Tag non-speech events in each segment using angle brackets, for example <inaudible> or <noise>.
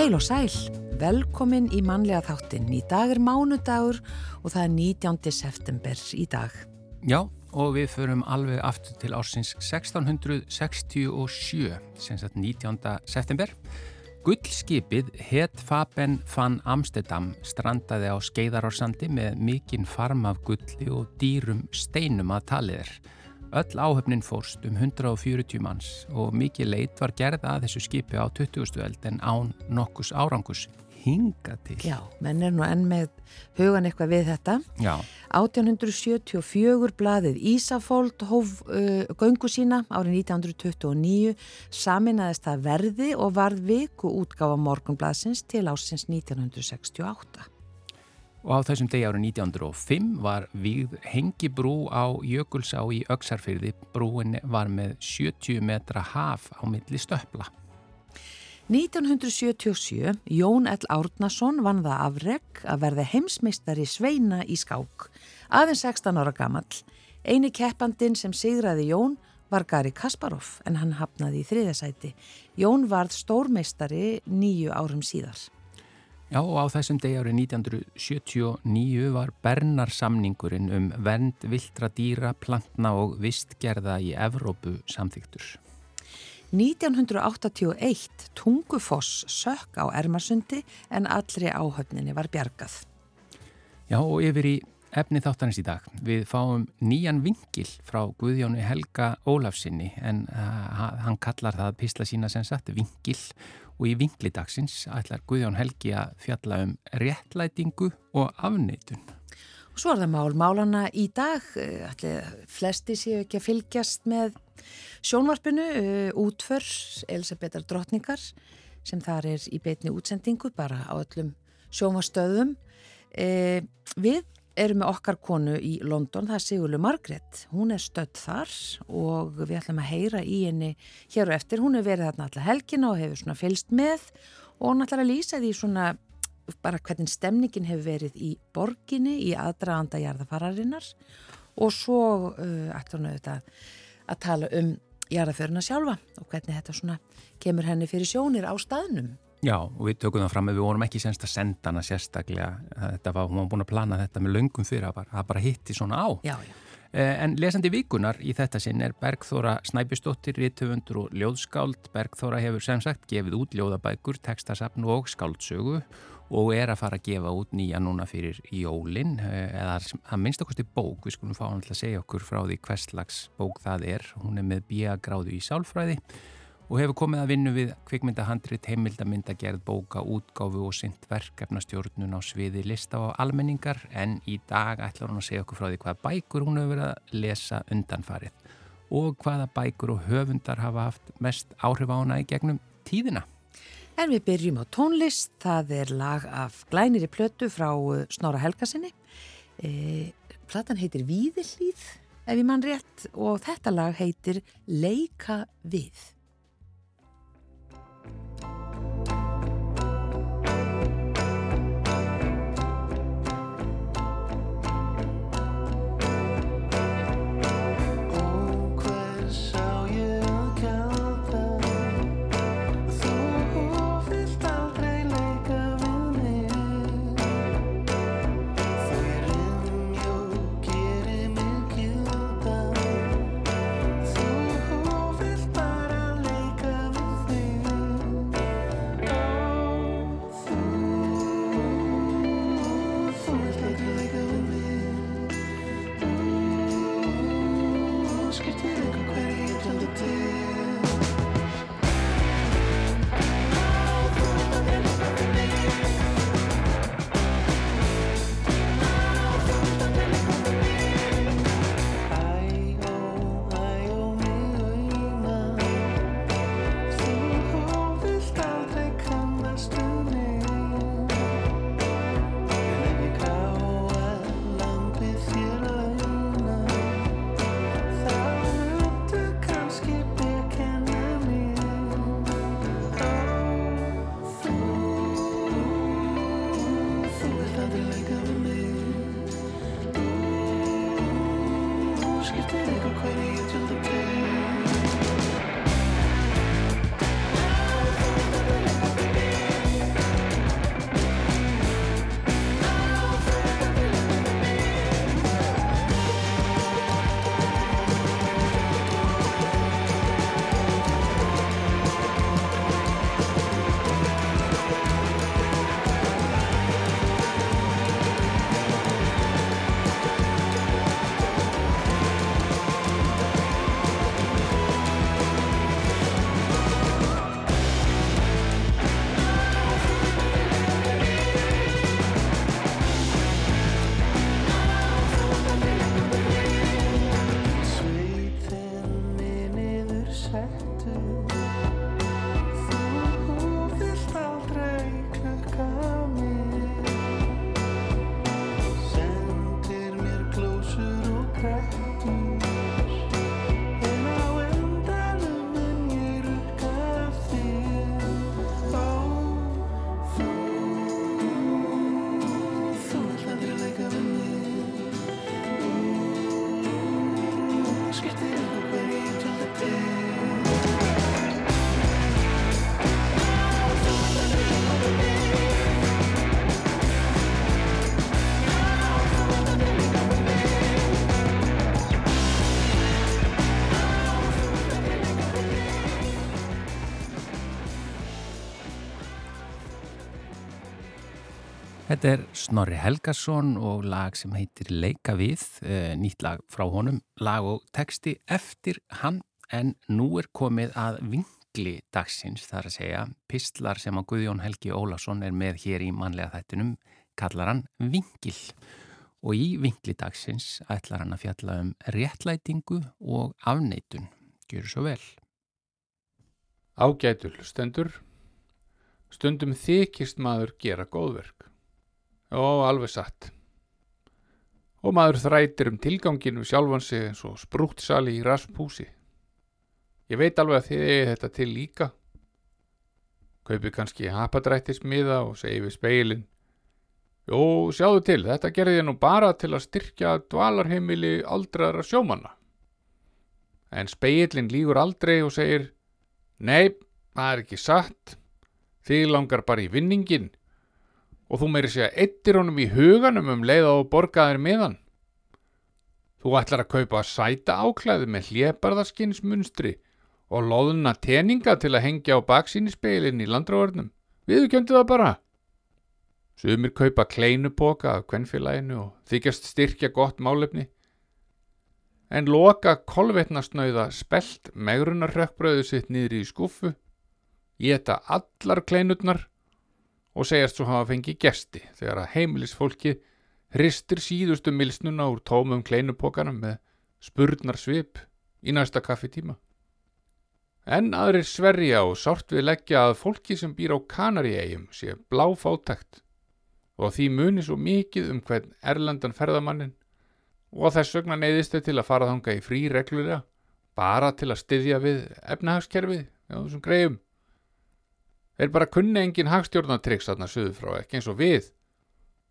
Heil og sæl, velkomin í mannlega þáttinn. Í dag er mánudagur og það er 19. september í dag. Já, og við förum alveg aftur til ársins 1667, sem sagt 19. september. Gullskipið Het Faben van Amsterdam strandaði á skeiðarársandi með mikinn farm af gulli og dýrum steinum að taliðir. Öll áhöfnin fórst um 140 manns og mikið leit var gerð að þessu skipi á 20. eld en án nokkus árangus hinga til. Já, menn er nú enn með hugan eitthvað við þetta. Já. 1874 blaðið Ísafóld hóf uh, göngu sína árið 1929 saminæðist það verði og varð viku útgáfa morgunblaðsins til ásins 1968. Og á þessum degi árið 1905 var við hengibrú á Jökulsá í Öksarfyrði. Brúin var með 70 metra haf á milli stöpla. 1977 Jón L. Árnason vann það afreg að verða heimsmeistari sveina í skák. Aðeins 16 ára gammal. Einu keppandin sem sigraði Jón var Gary Kasparov en hann hafnaði í þriðasæti. Jón varð stórmeistari nýju árum síðar. Já og á þessum degi árið 1979 var Bernarsamningurinn um vend, viltra dýra, plantna og vistgerða í Evrópu samþyktur. 1981 Tungufoss sökk á Ermarsundi en allri áhöfninni var bjargað. Já og yfir í efni þáttanins í dag. Við fáum nýjan vingil frá Guðjónu Helga Ólafsinni en uh, hann kallar það písla sína sem sagt vingil og í vinglidagsins ætlar Guðjón Helgi að fjalla um réttlætingu og afneitun. Og svo er það mál málana í dag. Ætli, flesti séu ekki að fylgjast með sjónvarpinu, uh, útför Elisabetar Drottningar sem þar er í beitni útsendingu bara á öllum sjónvarstöðum. Uh, við erum með okkar konu í London, það er Sigurlu Margret. Hún er stödd þar og við ætlum að heyra í henni hér og eftir. Hún hefur verið þarna alltaf helgina og hefur svona fylst með og hún ætlar að lýsa því svona bara hvernig stemningin hefur verið í borginni, í aðdraganda jarðafararinnar og svo uh, ætlar hún auðvitað að tala um jarðaföruna sjálfa og hvernig þetta svona kemur henni fyrir sjónir á staðnum. Já, og við tökum það fram að við vorum ekki senst að senda hana sérstaklega. Þetta var, hún var búin að plana þetta með löngum fyrir að bara, bara hitti svona á. Já, já. En lesandi vikunar í þetta sinn er Bergþóra Snæbjörnsdóttir, rítufundur og ljóðskáld. Bergþóra hefur sem sagt gefið út ljóðabækur, tekstasafn og skáldsögu og er að fara að gefa út nýja núna fyrir jólinn eða að minnst okkurst í bók, við skulum fá hann til að segja okkur frá því hvers slags bók það er. Hún er með bíagráðu í sálfræði og hefur komið að vinna við kvikmyndahandrit, heimildamindagerð, bóka, útgáfu og synt verkefnastjórnun á sviði lista og almenningar en í dag ætlar hún að segja okkur frá því hvaða bækur hún hefur verið að lesa undanfarið og hvaða bækur og höfundar hafa haft mest áhrif á hana í gegnum tíðina. En við byrjum á tónlist, það er lag af glæniri plötu frá Snára Helgasinni. E, platan heitir Víðillíð, ef ég mann rétt, og þetta lag heitir Leika við. Þetta er Snorri Helgason og lag sem heitir Leika við, eh, nýtt lag frá honum, lag og texti eftir hann en nú er komið að vingli dagsins, þar að segja pistlar sem að Guðjón Helgi Ólason er með hér í manlega þættinum, kallar hann vingil og í vingli dagsins ætlar hann að fjalla um réttlætingu og afneitun. Gjör svo vel. Ágætul stendur, stundum þykist maður gera góðverk. Já, alveg satt. Og maður þrætir um tilganginu sjálfan sig eins og sprútt sali í raspúsi. Ég veit alveg að þið eigi þetta til líka. Kaupi kannski hapadrættismiða og segi við speilin. Jó, sjáðu til, þetta gerði ég nú bara til að styrkja dvalarheimili aldraðara sjómanna. En speilin lígur aldrei og segir, nei, það er ekki satt, þið langar bara í vinningin og þú meiri segja eittir honum í huganum um leið og borgaðir miðan. Þú ætlar að kaupa sæta áklæði með hlébarðaskinsmunstri og loðuna teninga til að hengja á baksínispeilin í landráðurnum. Viðu kjöndu það bara. Sumir kaupa kleinupoka af kvennfélaginu og þykjast styrkja gott málefni. En loka kolvetnasnauða spelt megrunarrökkbröðu sitt niður í skuffu, geta allar kleinutnar og segjast svo hafa fengið gesti þegar að heimilisfólki hristir síðustu milsnuna úr tómum kleinupokanum með spurnar svip í næsta kaffitíma. En aðrir sverja og sárt við leggja að fólki sem býr á Kanaríegjum sé bláfátækt og því muni svo mikið um hvern erlendan ferðamannin og þess vegna neyðist þau til að fara þanga í frí reglulega bara til að styðja við efnahagskerfið á þessum greiðum. Þeir bara kunni engin hagstjórnatryggs þarna söðu frá, ekki eins og við,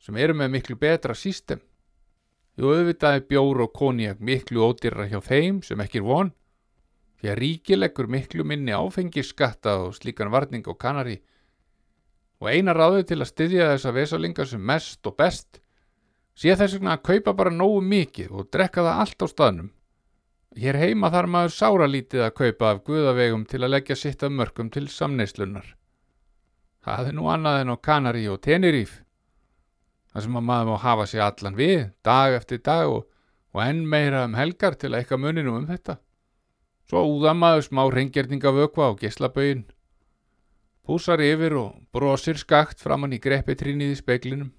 sem eru með miklu betra sístem. Jú auðvitaði bjór og konjak miklu ódýra hjá þeim sem ekki er von, því að ríkilegur miklu minni áfengisskatta og slíkan varning á kanari og eina ráðu til að styðja þessa vesalingar sem mest og best sé þess vegna að kaupa bara nógu mikið og drekka það allt á staðnum. Hér heima þarf maður sára lítið að kaupa af guðavegum til að leggja sitt af mörgum til samneislunar. Það er nú annað en á Kanari og Teneríf. Það sem að maður má hafa sér allan við, dag eftir dag og, og enn meira um helgar til að eitthvað muninu um þetta. Svo úða maður smá reyngjörninga vökva á geslabögin. Púsar yfir og brosir skakt framann í greppitrínið í speiklinum.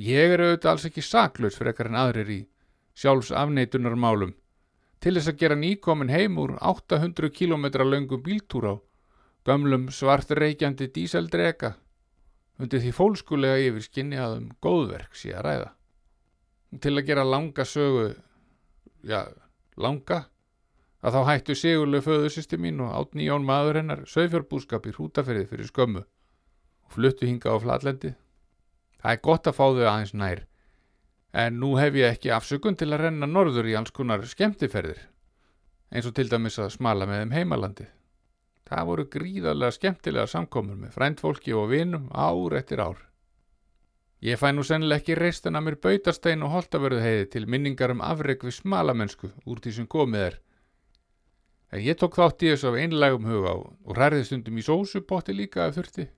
Ég er auðvitað alls ekki saklaus fyrir ekkar en aðrir í sjálfs afneitunarmálum til þess að gera nýkomin heim úr 800 km langum bíltúr á gömlum svartreikjandi díseldrega undir því fólskulega yfir skinni að um góðverk sé að ræða. Til að gera langa sögu, já, langa, að þá hættu sigurlega föðusisti mín og átni Jón maður hennar sögfjörbúskap í hrútaferðið fyrir skömmu og fluttu hinga á flatlendi. Það er gott að fá þau aðeins nær, en nú hef ég ekki afsökun til að renna norður í alls konar skemmtiferðir, eins og til dæmis að smala með þeim heimalandið. Það voru gríðarlega skemmtilega samkomur með fræntfólki og vinum ár eftir ár. Ég fæ nú sennileg ekki reistan að mér bautastein og holtavörðu heiði til minningar um afreg við smalamennsku úr því sem komið er. En ég tók þátt í þessu af einlægum huga og ræði stundum í sósupotti líka af þurfti.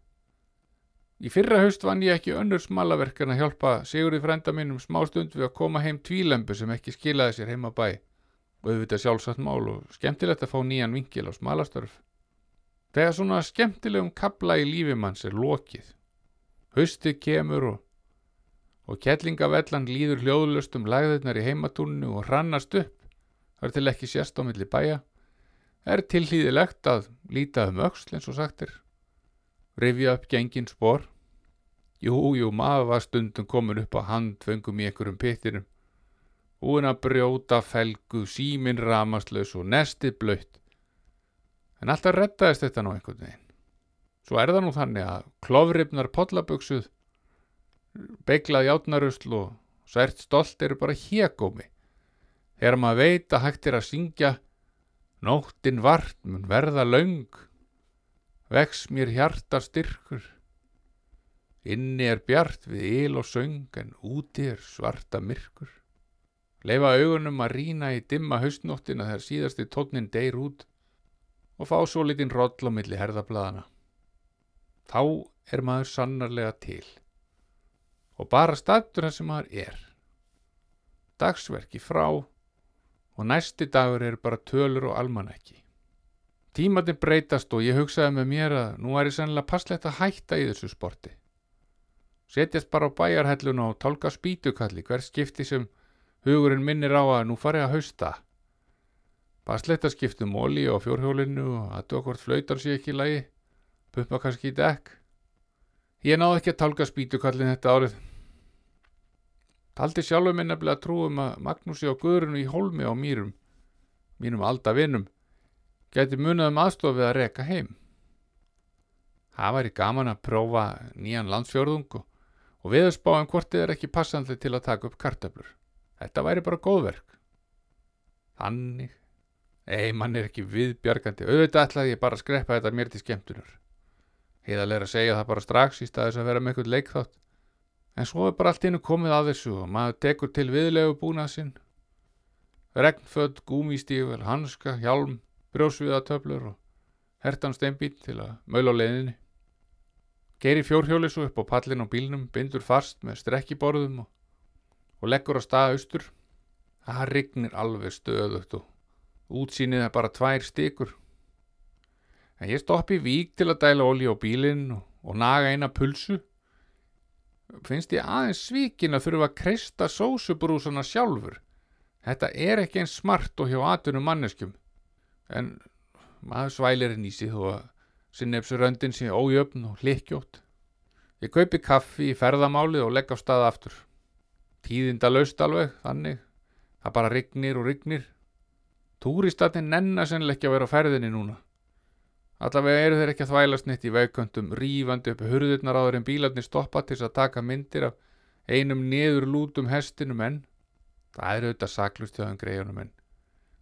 Í fyrra haust vann ég ekki önnur smalaverkan að hjálpa Sigurði frænda mínum smá stund við að koma heim tvílembu sem ekki skilaði sér heima bæ og auðvitað sjálfsagt mál og skemmtilegt að fá nýjan vingil á smalastörf. Þegar svona skemmtilegum kabla í lífimanns er lokið, haustið kemur og, og kettlingavellan líður hljóðlust um lagðirnar í heimatúnnu og hrannast upp, þar til ekki sérst á milli bæja, er tilhýðilegt að líta um auksl eins og sagtir, rifja upp gengin spór. Jú, jú, maður var stundum komin upp á handfengum í einhverjum pittinum, úin að brjóta felgu, símin ramaslaus og nestið blöytt En alltaf rettaðist þetta nú einhvern veginn. Svo er það nú þannig að klofripnar podlaböksuð, beiglað játnarusl og sært stolt eru bara hégómi. Þegar maður veit að hægt er að syngja Nóttin vart mun verða laung, vex mér hjarta styrkur. Inni er bjart við il og söng en úti er svarta myrkur. Leifa augunum að rína í dimma haustnóttina þegar síðasti tónnin deyr út og fá svo litinn roll á milli herðablaðana. Þá er maður sannarlega til. og bara statur það sem maður er. Dagsverki frá og næsti dagur er bara tölur og almanæki. Tímatinn breytast og ég hugsaði með mér að nú er ég sennilega passlegt að hætta í þessu sporti. Setjast bara á bæjarhelluna og tálka spýtukalli hver skipti sem hugurinn minnir á að nú fari að hausta. Passlegt að skiptum móli á fjórhjólinu og að dokkvort flautar sé ekki í lagi, puppa kannski í dekk. Ég náði ekki að tálka spýtukallin þetta árið. Taldi sjálfur minn nefnilega trúum að Magnúsi og Guðrunu í holmi á mýrum, mínum aldavinnum, gæti munið um aðstofið að reka heim. Það væri gaman að prófa nýjan landsfjörðung og, viðspáum hvort þið er ekki passandli til að taka upp kartöflur. Þetta væri bara góðverk. Þannig. Ei, mann er ekki viðbjargandi. Auðvitað ætlaði ég bara að skreppa þetta mér til skemmtunar. Heiðalega að segja það bara strax í staðis að vera með eitthvað leikþátt. En svo er bara allt innu komið að þessu og maður tekur til viðlegu búnað sinn. Regnfödd, gúmístífur, hanska, hjálm, brjósviðatöflur og hertan steinbít til að möla á leiðinni. Geiri fjórhjóli svo upp á pallin á bílnum, bindur fast með strekkiborðum og, og leggur á stað austur. Það rignir alveg stöðugt og útsýnið er bara tvær stykur. En ég stoppi vík til að dæla olji á bílinn og, og naga eina pulsu. Finnst ég aðeins svíkin að þurfa að kreista sósubrúsana sjálfur. Þetta er ekki eins smart og hjá atunum manneskjum. En maður svælir henni í sig þó að sinnefsuröndin sé ójöfn og hlikkjótt. Ég kaupi kaffi í ferðamálið og legg á stað aftur. Tíðinda laust alveg, þannig. Það bara rignir og rignir. Túristatinn nennar sennileg ekki að vera á ferðinni núna. Allavega eru þeir ekki að þvælast neitt í vegköntum, rífandi upp hurðirnar áður en bílarnir stoppa til að taka myndir af einum neður lútum hestinum en það eru auðvitað saklust þeim greiðunum en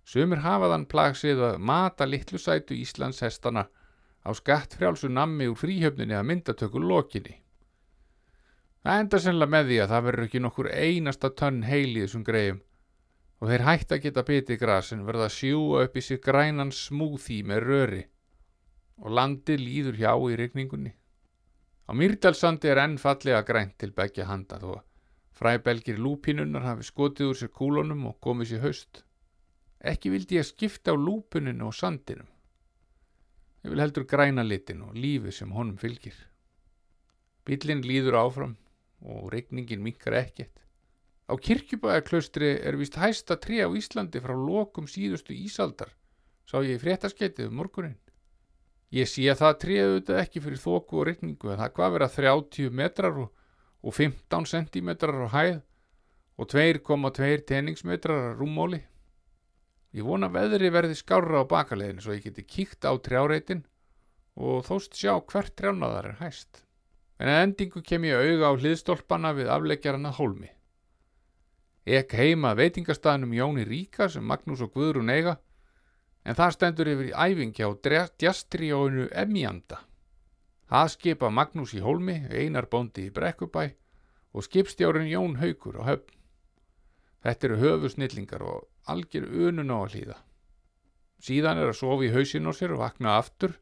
sumir hafa þann plagsið að mata litlu sætu Íslands hestana á skattfrjálsu nammi úr fríhjöfninni að myndatöku lokinni. Það enda sennilega með því að það verður ekki nokkur einasta tönn heil í þessum greiðum og þeir hægt að geta bitið grasin verða að sjúa upp í sig grænan smúþí með röri og landi líður hjá í regningunni. Á Myrdalsandi er enn fallega grænt til begja handa þó að fræbelgir lúpinunnar hafi skotið úr sér kúlunum og komið sér haust. Ekki vildi ég skipta á lúpuninu og sandinum. Ég vil heldur græna litin og lífi sem honum fylgir. Bílinn líður áfram og regningin minkar ekkert. Á kirkjubæðarklaustri er vist hæsta tré á Íslandi frá lokum síðustu ísaldar, sá ég í fréttaskeitið um morgunin. Ég sé að það tréðu þetta ekki fyrir þóku og regningu en það hvað vera 30 metrar og, og 15 centimetrar á hæð og 2,2 teningsmetrar á rúmóli. Ég vona veðri verði skára á bakaleginu svo ég geti kíkt á trjáreitin og þóst sjá hvert trjánaðar er hæst. En að endingu kem ég auga á hliðstólpana við afleggjarana hólmi. Ek heima veitingastæðnum Jóni Ríka sem Magnús og Guðrún eiga en það stendur yfir í æfingi á djastrióinu Emjanda. Það skipa Magnús í Hólmi, Einar Bóndi í Brekkubæ og skipstjórun Jón Haugur á höfn. Þetta eru höfusnillingar og algjör unun á að hlýða. Síðan er að sofa í hausin á sér og vakna aftur,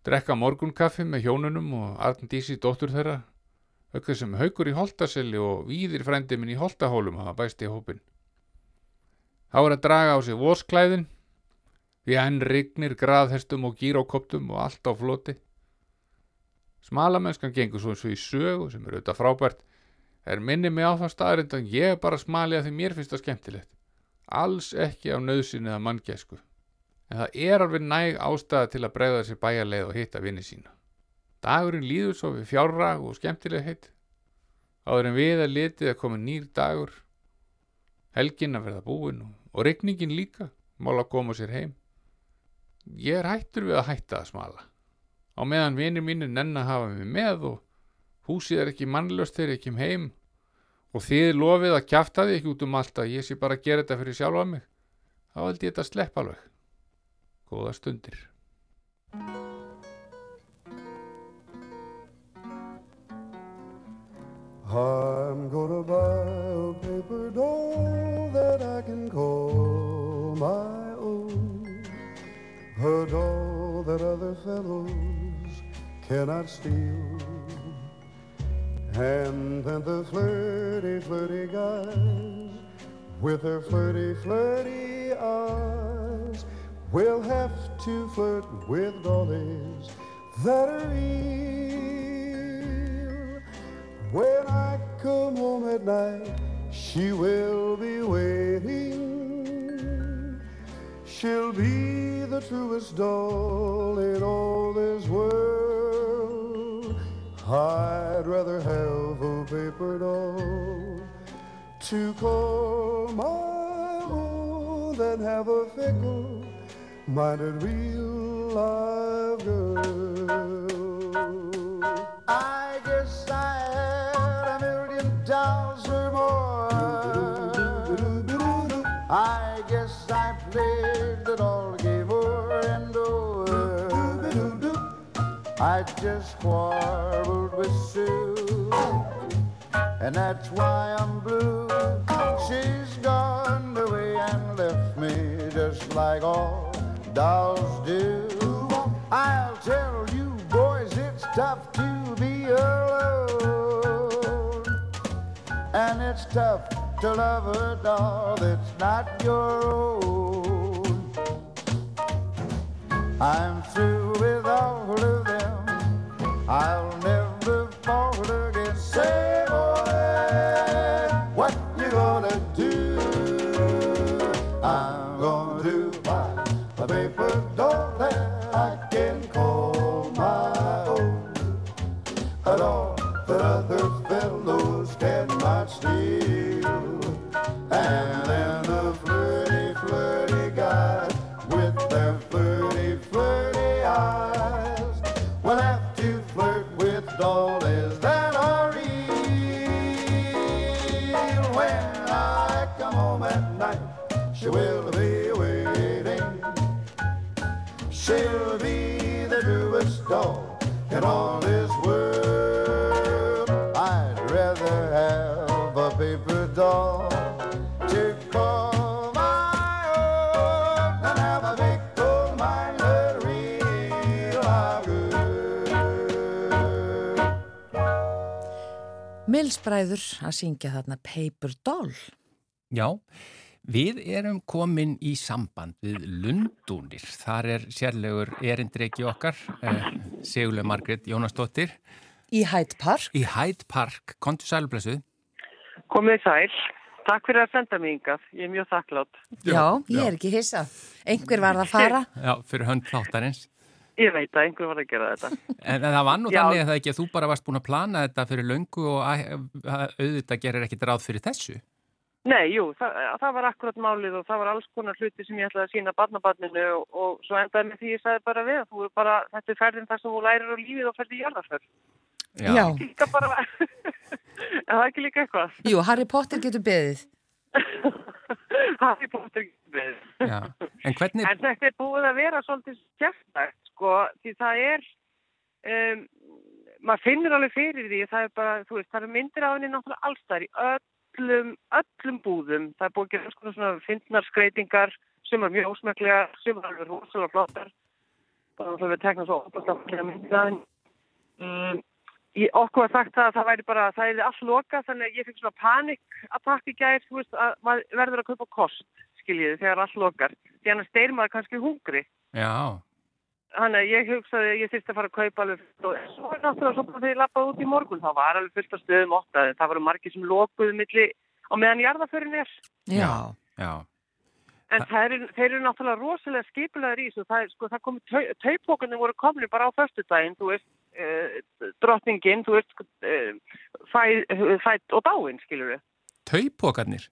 drekka morgunkaffi með hjónunum og Arndísi dóttur þeirra aukveð sem haugur í holtaselli og víðir frendi minn í holtahólum hafa bæst í hópin. Þá er að draga á sig vosklæðin, því að henn rignir graðhestum og gírókoptum og allt á floti. Smalamennskan gengur svo eins og í sögu sem er auðvitað frábært, er minni mig á það staðrind að ég bara smali að því mér finnst það skemmtilegt. Alls ekki á nöðsinn eða manngæsku. En það er alveg næg ástæða til að bregða sér bæjarleið og hitta vinni sína. Dagurinn líður svo við fjárrag og skemmtileg heitt. Áður en við að litið að koma nýr dagur. Helgin að verða búin og, regningin líka. Mál að koma sér heim. Ég er hættur við að hætta að smala. Á meðan vinir mínir nenn að hafa mig með og húsið er ekki mannlöst þegar ég kem heim. Og þið lofið að kjafta þið ekki út um allt að ég sé bara að gera þetta fyrir sjálfa mig. Þá held ég þetta að sleppa alveg. Góða stundir. I'm gonna buy a paper doll that I can call my own. A doll that other fellows cannot steal. And then the flirty, flirty guys with their flirty, flirty eyes will have to flirt with dollies that are real. When I come home at night, she will be waiting. She'll be the truest doll in all this world. I'd rather have a paper doll to call my own than have a fickle minded real live girl. I guess I played the doll game over and over. I just quarreled with Sue, and that's why I'm blue. She's gone away and left me just like all dolls do. I'll tell you, boys, it's tough to be alone, and it's tough to love a doll that's not your own. I'm through with all of them. I'll never fall again. Say, boy, what you gonna do? I'm Milsbræður að syngja þarna Paper Doll. Já, við erum komin í samband við Lundúnir. Þar er sérlegur erindreiki okkar, eh, Sigurlega Margrét Jónasdóttir, Í Hyde Park. í Hyde Park. Kontu sælblessuð? Komið sæl. Takk fyrir að senda mig yngað. Ég er mjög þakklátt. Já, ég er ekki hissa. Einhver var að fara. Já, fyrir hönd þáttarins. Ég veit að einhver var að gera þetta. <laughs> En, en það var nú Já. þannig að það ekki að þú bara varst búin að plana þetta fyrir löngu og að, að, auðvitað gerir ekkit ráð fyrir þessu. Nei, jú, það, það var akkurat málið og það var alls konar hluti sem ég ætlaði að sína barnabarninu og, og svo endaði með því ég sagði bara við að þú er bara, þetta er ferðin þar sem þú lærir á lífið og ferði í jarðarferð. Já. Líka bara, <laughs> en það er ekki líka eitthvað. Jú, Harry Potter getur beðið. <laughs> Harry Potter við. já. En hvernig, En þetta er búið að vera svolítið sérstækt, sko, því það er, um, maður finnur alveg fyrir því, það er bara, þú veist, það eru myndir á henni náttúrulega allstæðar í öllum, öllum búðum. Það er búið að gera svona, svona fyndnar skreitingar sem er mjög ósmæklega, sem er alveg rosalega flottar. Bara þá við tekna svo opastaflega myndir á henni. Um, Ég, okkur var sagt það að það væri bara, það er allt loka þannig að ég fikk svona panikattakk í gær, þú veist, að maður verður að kaupa kost, skiljiði, þegar allt lokar. Því annars deyr maður kannski hungri. já, Þannig að ég hugsaði að ég þurfti að fara að kaupa alveg og svo er náttúrulega svo bara þegar ég lappaði út í morgun, það var alveg fullt af stöðum ótt að það voru margir sem lokuðu milli á meðan jarðaförin er. Já. já, En þeir eru, þeir eru náttúrulega rosalega skipulegar í þessu. Það, sko, það komi tau, taupókunni voru komni bara á föstudaginn, þú veist, uh, drottningin, þú veist, fæ, fætt og dáinn, skilur við. taupokarnir.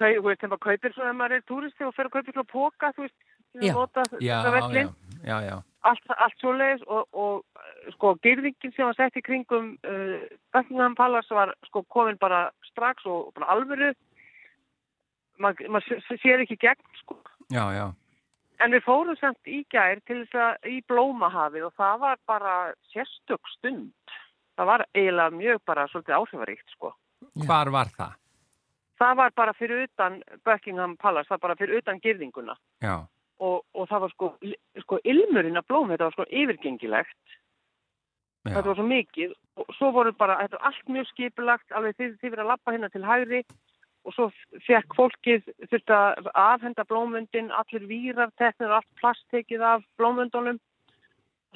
Þau, þú veist, þeim að kaupir svona, ef maður er túristi og fer að kaupir svona póka, þú veist, Já. að nota Já, já. Já, já. Allt, allt svoleiðis og, og uh, sko, gyrðingin sem var sett í kringum uh, Buckingham Palace var sko komin bara strax og bara alvöru. Maður ma sér ekki gegn, sko. Já, já, En við fórum samt í gær til þess að í blómahafið og það var bara sérstök stund. Það var eiginlega mjög bara svolítið áhrifaríkt sko. hvar var það? Það var bara fyrir utan Buckingham Palace, það var bara fyrir utan girðinguna. Já, Og, og það var sko, sko ilmurinn af blóm, þetta var sko yfirgengilegt. Já. þetta var svo mikið og svo voru bara, þetta var allt mjög skipulagt alveg þið, þið verið að lappa hérna til hægri og svo fekk fólkið þurfti að afhenda blómundin allir vírar, teknir, allt plast tekið af blómundunum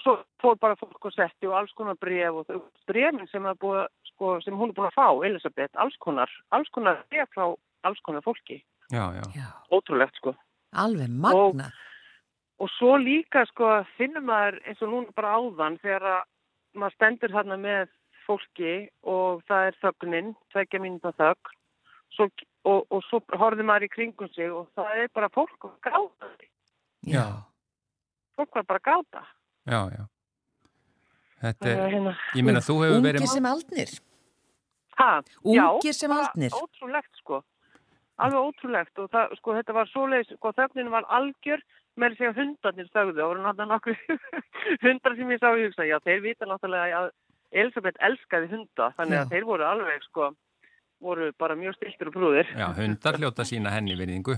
svo fór bara fólk og setti og alls konar bref og brefin sem, búið, sko, sem hún er búin að fá, Elisabeth, alls konar alls konar bref frá alls konar fólki Já, já. Já, ótrúlegt sko alveg magnað. og svo líka sko finnum maður eins og núna bara áðan þegar að maður stendur þarna með fólki og það er þögnin, tvekja mínúta þögn svo, og, og svo horfður maður í kringum sig og það er bara fólk að gáta Já. fólk var bara að gáta Já, já. Þetta er, hérna, ég meina, þú hefur verið... Ungir sem aldnir. ha, Ungir sem aldnir. ótrúlegt sko alveg ótrúlegt og það, sko, þetta var svoleiðis, sko, þögnin var algjör með því að hundarnir þögðu og voru náttúrulega nokkur <laughs> hundar sem ég sá í hugsa, já, þeir vita náttúrulega að Elisabeth elskaði hunda þannig Já. að þeir voru alveg, sko voru bara mjög stiltur og brúðir Já, hundar hljóta sína henni virðingu.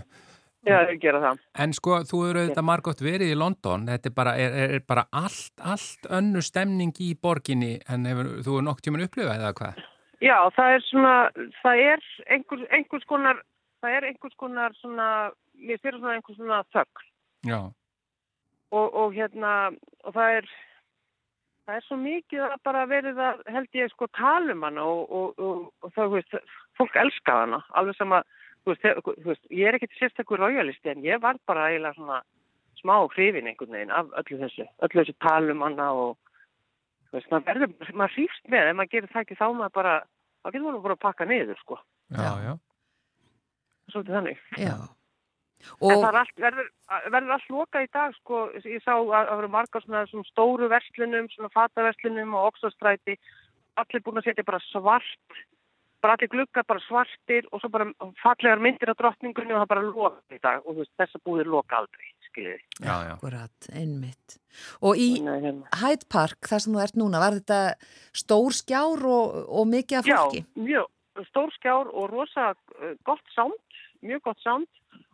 já, þeir gera það En sko, þú eru auðvitað margótt verið í London, þetta er bara, er, er bara allt, allt önnu stemning í borginni en hefur, þú er nokk tíman upplifað eða hvað? já, það er svona, það er einhvers, einhvers konar það er einhvers konar svona mér fyrir svona einhvers svona þögn Já, og, og hérna og það er það er svo mikið að bara verið að held ég sko tala um hana og, og, og, þú veist, fólk elska hana alveg sem að, þú veist, þú veist ég er ekkert sérstakur royalisti en ég var bara eiginlega svona smá hrifin einhvern veginn af öllu þessu, öllu þessu tala um hana og þú veist, maður verður, maður hrýfst með ef maður gerir það ekki þá maður bara, þá getur maður bara að pakka niður sko, já, Já. Svolítið þannig Já. En Og það er allt, verður, verður allt lokað í dag, sko, ég sá að það verður margar svona, svona stóru verslunum, svona fataverslunum og oxastræti, allir búin að setja bara svart, bara allir gluggar bara svartir og svo bara fallegar myndir á drottningunni og það bara lokað í dag og þú veist, þessa búðir loka aldrei, skiljið. Já, já. akkurat, einmitt. Og í hérna- Hyde Park, þar sem þú ert núna, var þetta stór skjár og, og mikið af fólki? Já, mjög stór skjár og rosa uh, gott sound, mjög gott sound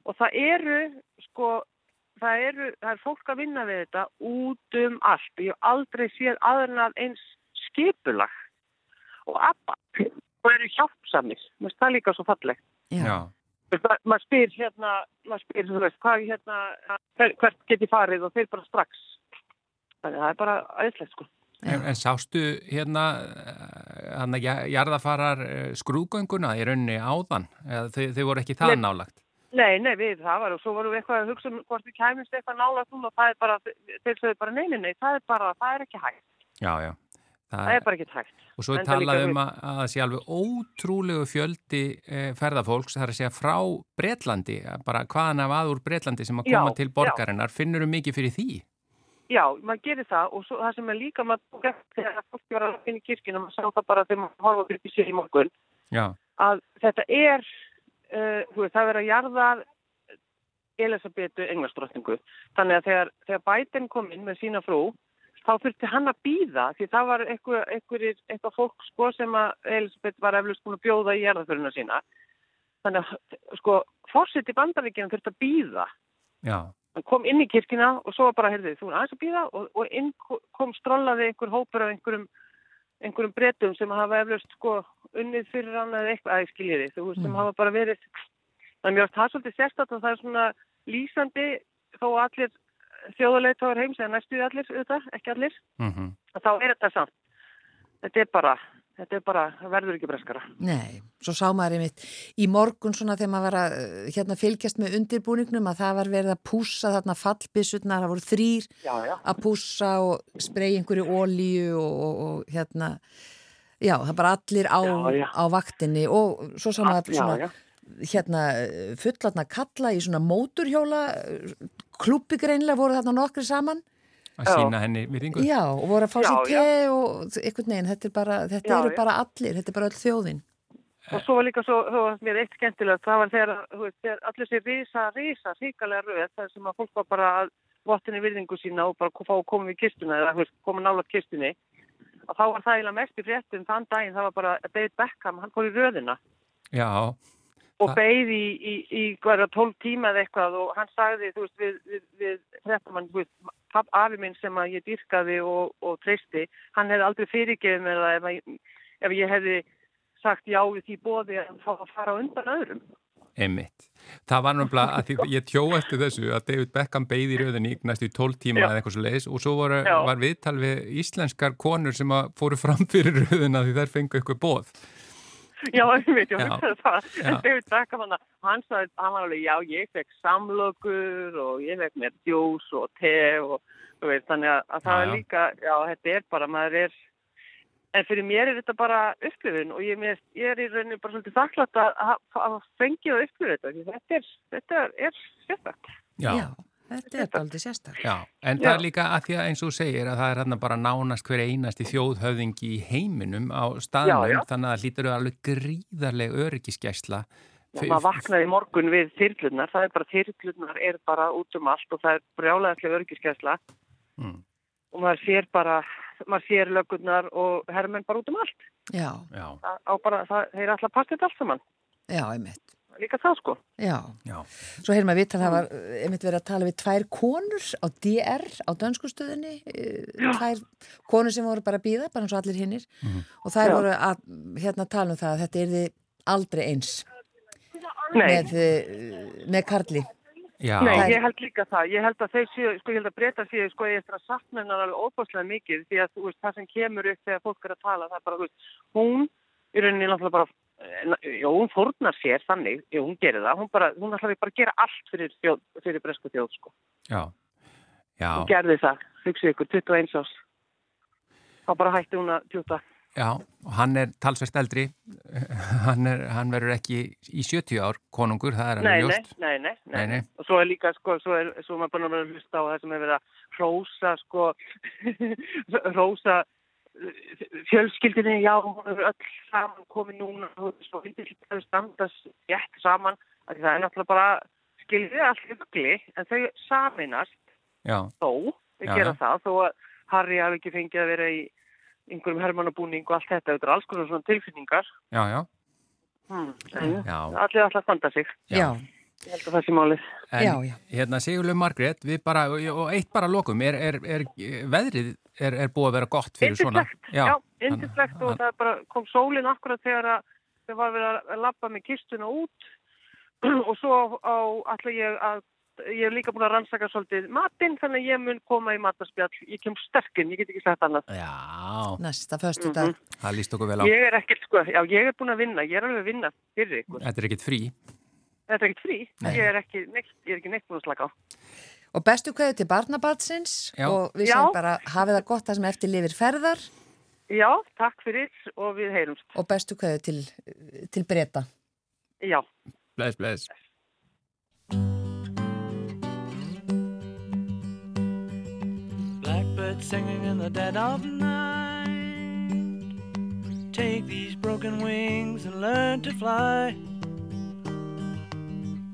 og það eru, sko, það eru, það er fólk að vinna við þetta út um allt. Ég hef aldrei séð aðrunað eins skipulag og abba og eru finnst það líka svo fallegt. Já, ma- Maður spyr hérna, maður spyr, þú veist, hvað hérna, hver, hvert get ég farið og þeir bara strax. Þannig að það er bara aðeinslegt, sko. En, en sástu hérna, hann að jarðafarar eh, skrúgönguna í rauninni áðan? Eða þau, þau voru ekki það Nei. nálagt? Nei, nei, við það var og svo vorum við eitthvað að hugsa um hvort við kæmumst eitthvað nála núna og það er bara, þeir sögðu bara nei, nei, það er bara, það er ekki hægt, Já, já. það er bara ekki hægt. Og svo er Enda líka talað við- um að, að það sé alveg ótrúlegu fjöldi eh, ferðafólks, það er að segja frá Bretlandi, bara hvaðan af að úr Bretlandi sem að koma Já, til borgarinnar, finnur um mikið fyrir því? Já, maður gerir það og svo, það sem er líka maður eftir þegar fólki var að finna í kirkina, maður sá það bara þegar maður horfa fyrir því sér í morgun, Já, að þetta er, uh, það er verið að jarða Elisabetu englaströttingu. Þannig að þegar, þegar Biden kom inn með sína frú, þá þurfti hann að býða því það var eitthvað, eitthvað, eitthvað fólk sko sem Elisabeth var eflust búin að bjóða í jarðaföruna sína. Þannig að sko, fórsett í bandaríkina þurfti að býða. já, Hann kom inn í kirkina og svo var bara, heyrðu, þú er aðeins að býða og, og inn kom strollaði einhver hópur af einhverjum, einhverjum bretum sem hafa eflust sko unnið fyrir hann eða eitthvað, aðeins skiljiði, þú veist, sem hafa bara verið, þannig að mér finnst það svolítið sérstætt og það er svona lýsandi þó allir þjóðuleitáður heims eða næstuði allir, auðvitað, ekki allir, mhm. að þá er þetta samt. Þetta er bara, þetta er bara, verður ekki breskara. Nei, svo sá maður einmitt í morgun svona þegar maður var að eh, hérna, fylgjast með undirbúningnum að það var verið að pússa þarna fallbissutnar, það voru þrýr Já, já. að pússa og spreyja einhverju ólíu og, og, og hérna, já, það bara allir á, Já, á vaktinni og svo sá maður svona hérna fullatna kalla í svona móturhjóla klúpi greinlega voru þarna nokkri saman Að Já. sína henni virðingu? já og voru að fá sér te og einhvern veginn, þetta, er bara, þetta Já, eru já. bara allir, þetta er bara öll þjóðin Og svo var líka svo, það var mér eitt skemmtilegt, það var þegar, þú veist, þegar allir sér risa, risa, ríkalega röð, það sem að fólk var bara að vottinni virðingu sína og bara fá að koma við kistuna eða þú veist, koma nála kistunni. Og þá var það eiginlega mest í fréttum þann daginn, það var bara David Beckham, hann fór í röðina Já, og Það- beigð í, í, í hverja 12 tíma eða eitthvað og hann sagði, þú veist, við, við, við fréttamann, þú veist, afi minn sem að ég dyrkaði og, og treysti, hann hefði aldrei fyrirgefið mér það ef, að, ef ég hefði sagt já við því bóði að fá að fara undan öðrum. Einmitt. Það var náttúrulega að því, <laughs> ég tjó eftir þessu að David Beckham beigði í rauðinni næstu í 12 tíma eða eitthvað svo leiðis og svo voru, var viðtal við íslenskar konur sem fóru fram fyrir rauðina því þær fengu eitthvað bóð. Já, ég veit, ég hugsaði það. En David Beckham, hann, hann sagði, hann var alveg, já, ég fekk samlokur og ég fekk mér djús og te og, þú veist, þannig að, að það já, er líka, já, þetta er bara, maður er, en fyrir mér er þetta bara upplifun og ég, mér, ég er í rauninu bara svolítið þakklátt að, að fengja að upplifa þetta, þetta er, þetta er sérstaklega. Já. já. Þetta er aldrei sérstaklega. Já, en það er líka að því að eins og segir að það er hérna bara nánast hver einasti þjóðhöfðingi í heiminum á staðnum já, já. þannig að það lítur alveg gríðarlega öryggiskesla. Já, maður vaknaði morgun við þyrlunar, það er bara þyrlunar er bara út um allt og það er brjálega öryggiskesla mm. og maður sér bara, maður sér lögurnar og herrmenn bara út um allt. Já. Bara, það er alltaf passið allt saman. Já, einmitt líka það sko. Já, Já. svo heyrðum að við það var einmitt verið að tala við tvær konur á DR á dönskustöðinni eh, tvær konur sem voru bara að býða bara eins og allir hinnir mm -hmm. og þær Já. voru að hérna tala um það að þetta er þið aldrei eins með, eh, með Karli Já. Nei, ég held líka það. Ég held að þeir séu, sko ég held að breyta séu, sko ég eftir að sakna hennar alveg óbáslega mikið því að veist, það sem kemur upp þegar fólk er að tala, það er bara, veist, hún í rauninni náttúrulega bara Jó, hún fórnar sér þannig, jú, hún gerir það, hún, bara, hún ætlaði bara að gera allt fyrir, þjóð, fyrir bresku þjóð, sko. Já, já. Hún gerði það, hugsið ykkur, 21 ás. Þá bara hætti hún að tjúta. Já, og hann er talsvest eldri, <laughs> hann, er, hann verður ekki í 70 ár konungur, það er hann ljóst. Nei, nei, nei, nei, nei. Og svo er líka, sko, svo er, svo er maður búin að hlusta á það sem er verið að hrósa, sko, <laughs> hrósa fjölskyldinni, já, hún er öll saman komið núna og svo vildi þetta standast jætt saman það er náttúrulega bara skilðið allt hugli en þau saminast já. þó, þau gera já. það þó að Harry hafi ekki fengið að vera í einhverjum hermannabúning og allt þetta þetta er alls konar svona tilfinningar. Já, já. Hmm, Allir alltaf standa sig. Já Ég held að það sé málið. En já, já. hérna Sigurlega Margrét, við bara, og eitt bara lokum, er, er, er veðrið er, er búið að vera gott fyrir svona? Já, já indislegt og það bara, kom sólinn akkurat þegar það var verið að lappa með kistuna út. <clears throat> Og svo á allir ég að ég hef líka búin að rannsaka svolítið matinn þannig að ég mun koma í matarspjall. Ég kem sterkinn, ég get ekki sagt annað. Já, næsta förstu dag mm -hmm. Það líst okkur vel á. Ég er ekkert sko, já ég er búin að vinna ég er alveg að vinna fyrir ykkur. Þetta er ekkert frí Þetta er ekkert frí, ég er ekki neitt, ég er ekki neitt búin að slaka á. Og bestu kveðu til barnabatsins og við séum bara hafið það gott það sem eftir lifir ferðar. Já, takk fyrir og við heyrumst. Og bestu kveðu til, til breyta. Já. Bless, bless. Blackbird singing in the dead of night Take these broken wings and learn to fly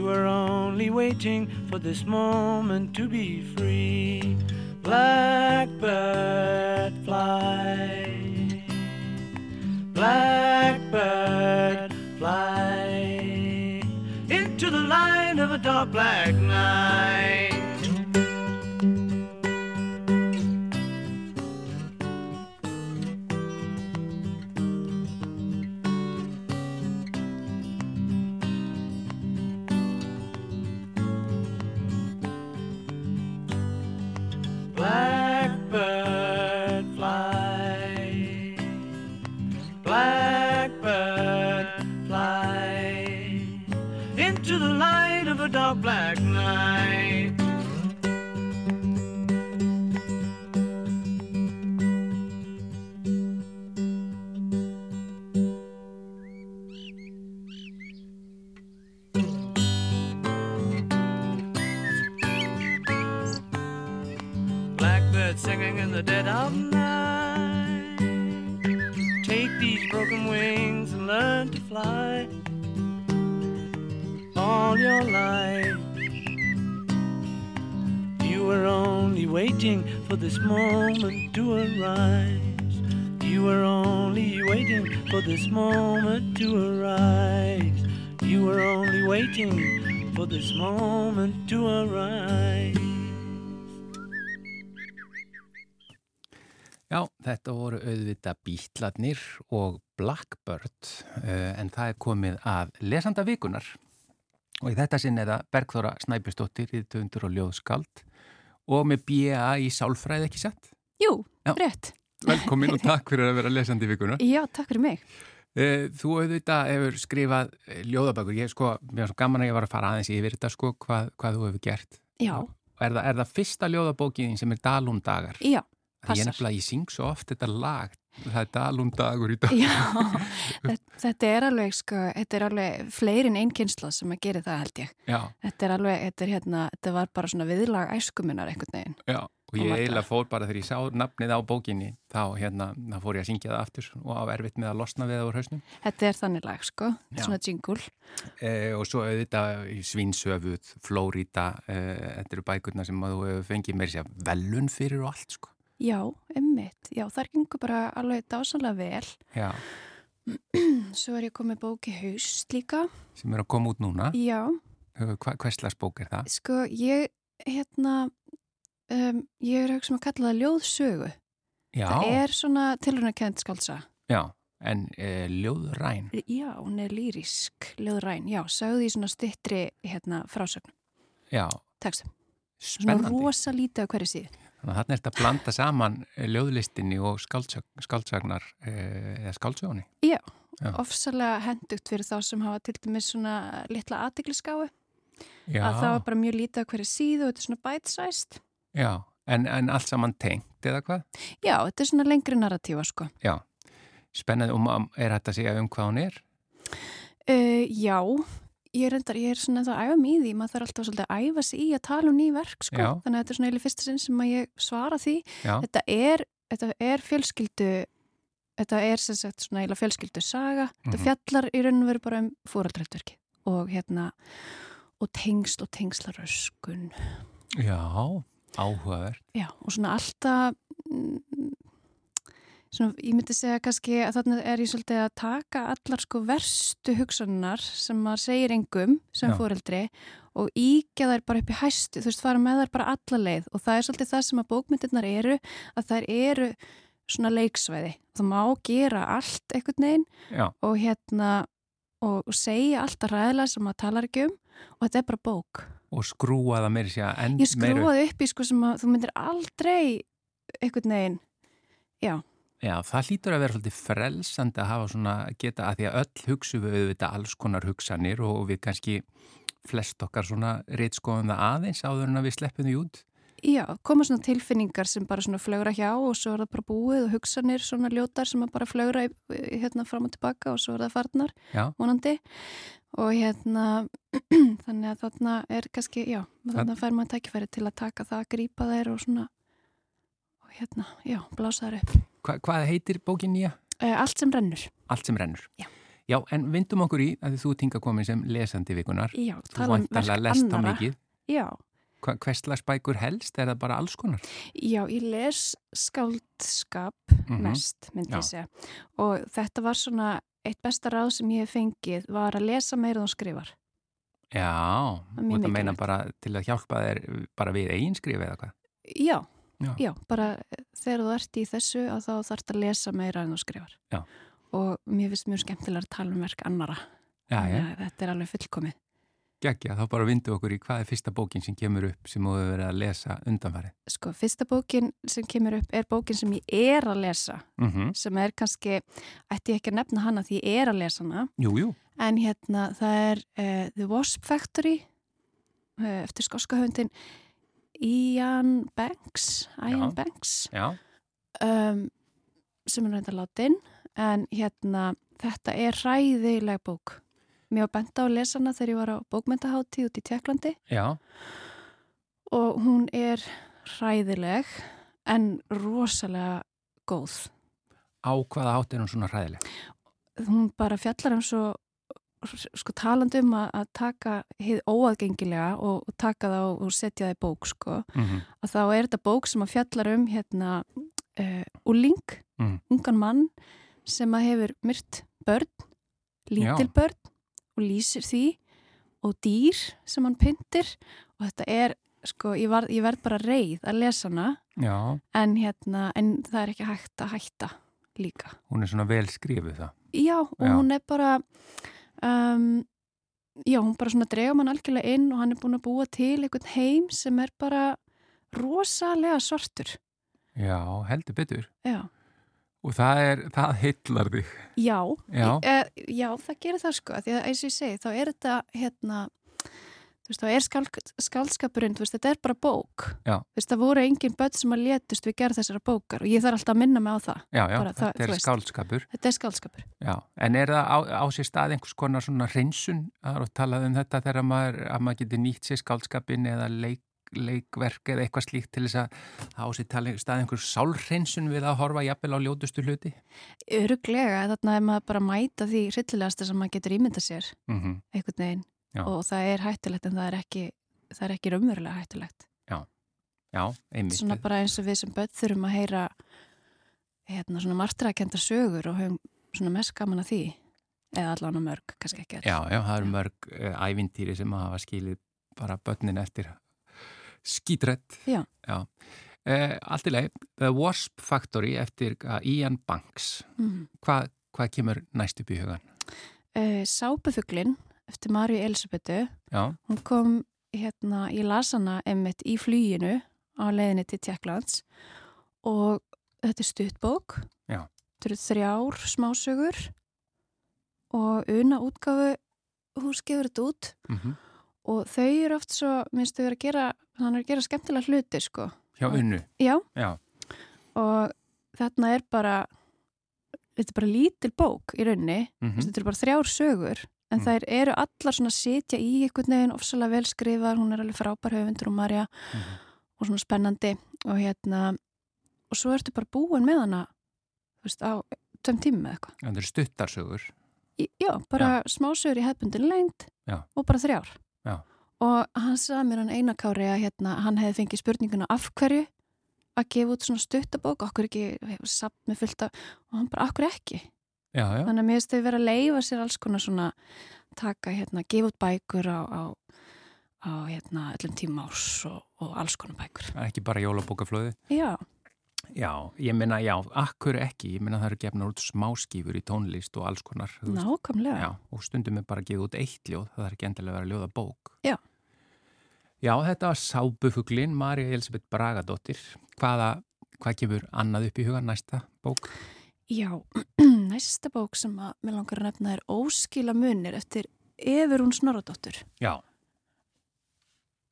You were only waiting for this moment to be free. Blackbird fly. Blackbird fly into the light of a dark black night. Fly all your life. You were only waiting for this moment to arise. You were only waiting for this moment to arise. You were only waiting for this moment to arise. Þetta voru auðvita Bítlarnir og Blackbird uh, en það er komið að lesanda vikunar og í þetta sinn er það Bergþóra Snæbjörnsdóttir í töndur og ljóðskald og með B.A. í sálfræði ekki sett. Jú, Já. rétt. Velkomin og takk fyrir að vera lesandi vikunar. <laughs> Já, takk fyrir mig. Uh, þú auðvitað hefur skrifað eh, ljóðabækur, ég sko, mér er svo gaman að ég var að fara aðeins yfir þetta sko, hvað, hvað þú hefur gert. Já, Er það, er það fyrsta ljóðabókin sem er Dalún dagar? já, Því ég passar. nefnilega, ég syng svo oft þetta lag, það er Dalún dagur í dag. Já, þetta, er alveg, sko, þetta er alveg fleirin einn kynsla sem að gera það held ég. Já, Þetta er alveg, þetta er hérna, þetta var bara svona viðlag æskuminnar einhvern veginn. já, og ég eiginlega fór bara þegar ég sá nafnið á bókinni, þá hérna, þá fór ég að syngja það aftur og á erfitt með að losna við það úr hausnum. Þetta er þannig lag, sko, Já. svona jingle. Eh, og svo auðvitað í Svínsöfuð, Flórida, eh, þetta eru bækurna sem að þú hefur fengið meiri sér velun fyrir og allt, sko. Já, emmitt. Já, þar gengur bara alveg dásanlega vel. Já, <clears throat> Svo er ég komið bóki haust líka. sem er að koma út núna. Já, Hva, hverslas bók er það? sko, ég, hérna, um, ég er auðvitað sem að kalla það ljóðsögu. Já, Það er svona tilhörnakend skaldsa. já, en eh, ljóðræn. Já, hún er lýrisk, ljóðræn. Já, sagði í svona stittri hérna, frásögn, Já. Svona spennandi. rosa lítið á hverju síðu. Þannig að þarna er þetta að blanda saman eh, ljóðlistinni og skáldsög, skáldsagnar eh, eða skáldsögunni. Já, Já. ofsalega hendugt fyrir þá sem hafa til dæmis svona litla aðtikliskáu. Já, Að það var bara mjög lítið á hverju síðu og þetta er svona bite-sized. já, en, en allt saman tengt eða hvað? Já, þetta er svona lengri narratífa, sko. Já, spennandi og ma- er þetta að segja um hvað hún er? Uh, já, ég endar, ég er svona ennþá að æfa mig í því, maður þarf alltaf svolítið að æfa sig í að tala um ný verk, sko. Já. Þannig að þetta er svona eða fyrsta sinn sem að ég svara því. Já, Þetta er, þetta er fjölskyldu, þetta er sem sagt svona eða fjölskyldu saga. Þetta Mhm. fjallar í raun og veru bara um fóraldrættverki og hérna, og tengst og tengslaröskun. já, áhugavert. Já, og svona alltaf, mm, svona, ég myndi segja kannski að þarna er ég svolítið að taka allar sko verstu hugsanar sem maður segir engum sem Já. fóreldri og íkja þær bara upp í hæstu, þú veist, fara með þær bara alla leið og það er svolítið það sem að bókmyndirnar eru, að þær eru svona leiksvæði. Það má gera allt einhvern veginn og hérna, og, segja alltaf ræðilega sem maður talar ekki um og þetta er bara bók. og skrúa það meiri sér enn Ég meira. skrúaði upp í sko sem að þú myndir aldrei einhvern veginn, já, Já, það hlýtur að vera svolítið frelsandi að hafa svona geta að því að öll hugsu við auðvitað alls konar hugsanir og við kannski flest okkar svona reitskoðum það aðeins áður en að við sleppum því út. já, koma svona tilfinningar sem bara svona flögra hjá og svo er það bara búið og hugsanir svona ljótar sem bara flögra hérna fram og tilbaka og svo er það farnar, vonandi og hérna <clears throat> þannig að þarna er kannski, já, þarna fær maður tækifæri til að taka það, grípa þær og svona og hérna, já, blása þær upp. Hva, hvað heitir bókin nýja? Uh, allt sem rennur. Allt sem rennur. Já. Já, en vindum okkur í að þú tinga komin sem lesandi vikunar. Já, tala um verk annara. mikið. Já, Hva, hverslags bækur helst? Er það bara alls konar? Já, ég les skáldskap Mhm. mest, myndi ég segja. Og þetta var svona, eitt besta ráð sem ég hef fengið var að lesa meira þú skrifar. Já, og það meina bara til að hjálpa þér bara við eiginskrif eða hvað? Já, Já. já, bara eh, þegar þú ert í þessu að þá þarf að lesa meira en þú skrifar. Já. Og mér finnst mjög skemmtilega að tala um verk annara. Já, já. Þetta er alveg fullkomið. Gekja, þá bara vindu okkur í hvað er fyrsta bókin sem kemur upp sem þú hefur verið að lesa undanfarið. Sko, fyrsta bókin sem kemur upp er bókin sem ég er að lesa, Mm sem er kannski, ætti ég ekki að nefna hana því ég er að lesa hana, Jú, jú. En hérna, það er uh, The Wasp Factory uh, eftir skoska höfundin Ian Banks Ian Já. Banks Já, um, sem er reynda látin en hérna, þetta er hræðileg bók. Mér var bent á að lesa hana þegar ég var á bókmyndaháttíð út í Tjekklandi já, og hún er hræðileg en rosalega góð. Á hvaða hátt er hún svona hræðileg? hún bara fjallar um svo sko talandi um að, að taka hið óaðgengilega og, og taka það og setja það í bók sko mm -hmm. að þá er þetta bók sem að fjallar um hérna uh, úling, Mm. ungan mann sem að hefur myrt börn, lítil Já. börn og lýsir því og dýr sem hann pyntir og þetta er, sko, ég, var, ég verð bara reið að lesa hana Já, en hérna, en það er ekki hægt að hætta líka. hún er svona vel skrifuð það. Já, og Já. hún er bara um, já, hún bara svona drefa mann algjörlega inn og hann er búin að búa til einhvern heim sem er bara rosalega svartur. Já, heldur betur. Já. Og það er, það heillar þig. Já, Já. e, já, það gerir það sko, því að eins og ég segi, þá er þetta hérna, veist, þá er veist, þetta er bara bók. Já. Þú veist, það voru engin börn sem að letust við gerð þessara bókar og ég þarf alltaf að minna mig á það. Já, já, Bara það, þetta þú er veist. skálskapur. Þetta er skálskapur. Já, en er það á, á sér stað einhvers konar svona hreinsun að talað um þetta þegar maður, að maður getur nýtt sér skálskapin eða leik, leikverk eða eitthvað slíkt til þess að það á sér tala stað einhver sálhreinsun við að horfa jafnvel á ljótustu hluti? Öruglega, þarna er maður bara að mæta því hryllilegasta sem maður getur ímynda sér Mm einhvern veginn Já. og það er hættulegt en það er ekki, það er ekki raunverulega hættulegt. Já, einmitt. Svona bara eins og við sem börn þurfum að heyra hérna svona martrakenda sögur og höfum svona mest gaman að því eða allan á mörg, kannski ekki Já, já, það eru mörg uh, ævintýri sem að hafa skilið bara börnin eftir skítrætt. Já. Já. Uh, allt í leið, The Wasp Factory eftir uh, Ian Banks. Mm. Hvað hva kemur næst upp í hugan? Uh, Sápufuglin eftir Marju Elisabetu Já, hún kom hérna í lasana emmitt í flýinu á leiðinni til Tjekklands og þetta er stuttbók þetta eru þrjár smásögur og una útgáfu hús gefur þetta út. Mm og þau eru oft svo, minnst þau eru að gera hann er að gera skemmtilega hluti sko. Hjá unnu. já, Já, og þarna er bara þetta er bara lítil bók í raunni mm þetta eru bara þrjár sögur en Mm. þær eru allar svona sitja í einhvern veginn ofsalega vel skrifar, hún er alveg frábær höfundur og Marja Mhm. og svona spennandi og hérna og svo ertu bara búin með hana veist, á tveim tímum eða eitthvað það eru stuttarsögur. Í- já, bara smásögur í hefbundin lengt Já. og bara þrjár Já. og hann sagði mér hann einakári að hérna, hann hefði fengið spurninguna af hverju að gefa út svona stuttabók okkur ekki, samt með fullt af og hann bara, okkur ekki Já, já, Þannig að mér finnst þau vera að leifa sér alls konar svona taka, hérna, gefa út bækur á, á, á hérna, öllum tíma árs og, og alls konar bækur. ekki bara jólabókaflöði. Já, Já, ég meina, já, akkur ekki, ég meina það eru gefnar út smáskífur í tónlist og alls konar. nákvæmlega. Og stundum er bara að gefa út eitt ljóð, það er ekki endilega að vera ljóða bók. Já. Já, þetta var Sábufuglin, Marja Elisabeth Bragadóttir. Hvaða, hvað gefur annað upp í hugan næsta bók? Já, <clears throat> næsta bók sem að mér langar að nefna er Óskila munir eftir Efurún Snorradóttur. Já,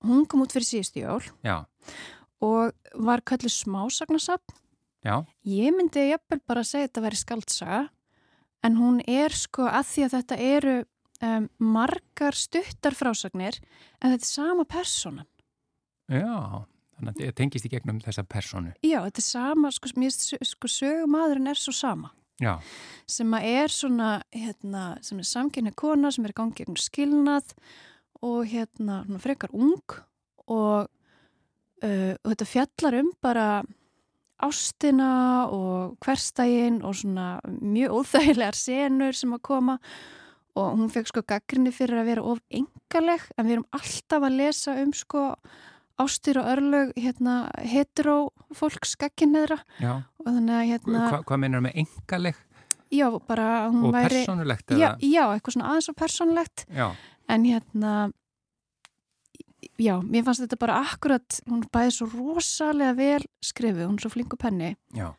Hún kom út fyrir síðustu jól já, og var kallið smásagnasafn. já, Ég myndi jafnvel bara að segja að þetta væri skaldsaga en hún er sko að því að þetta eru um, margar stuttar frásagnir en þetta er sama persónan. já, þannig að það tengist í gegnum þessa personu. Já, þetta er sama, sko, sko sögumadurinn er svo sama Já, sem að er svona, hérna, sem er samkynni kona sem er í gangi gegn skilnað og hérna, frekar ung og, uh, og þetta fjallar um bara ástina og hverstægin og svona mjög óþægilegar senur sem að koma og hún fekk sko gaggrinni fyrir að vera of engaleg en við erum alltaf að lesa um sko ástir og örlög hérna hetero fólks gagginneðra já. Og þannig að hérna Hva, hvað meinar með engaleg Já, bara hún og væri... persónulegt? Já, eða? já, eitthvað svona aðeins og persónulegt. Já, En hérna, já, mér fannst þetta bara akkurat, hún bæði svo rosalega vel skrifið, hún er svo flinku penni. já,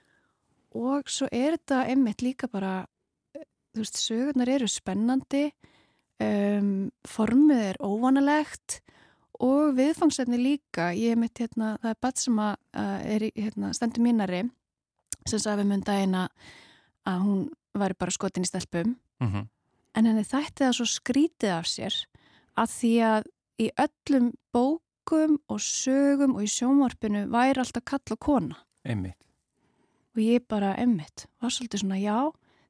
Og svo er þetta einmitt líka bara, eh, þú veist, sögurnar eru spennandi, um, formið er óvanalegt og viðfangsefni líka. Ég mitt, hérna, það er bat sem að, að er hérna, stendur mínari, sem sagði mun daginn að að hún væri bara skotin í stelpum mm en henni þætti það svo skrítið af sér að því að í öllum bókum og sögum og í sjónvarpinu væri alltaf kall og kona einmitt. og ég bara emmitt var svolítið svona já,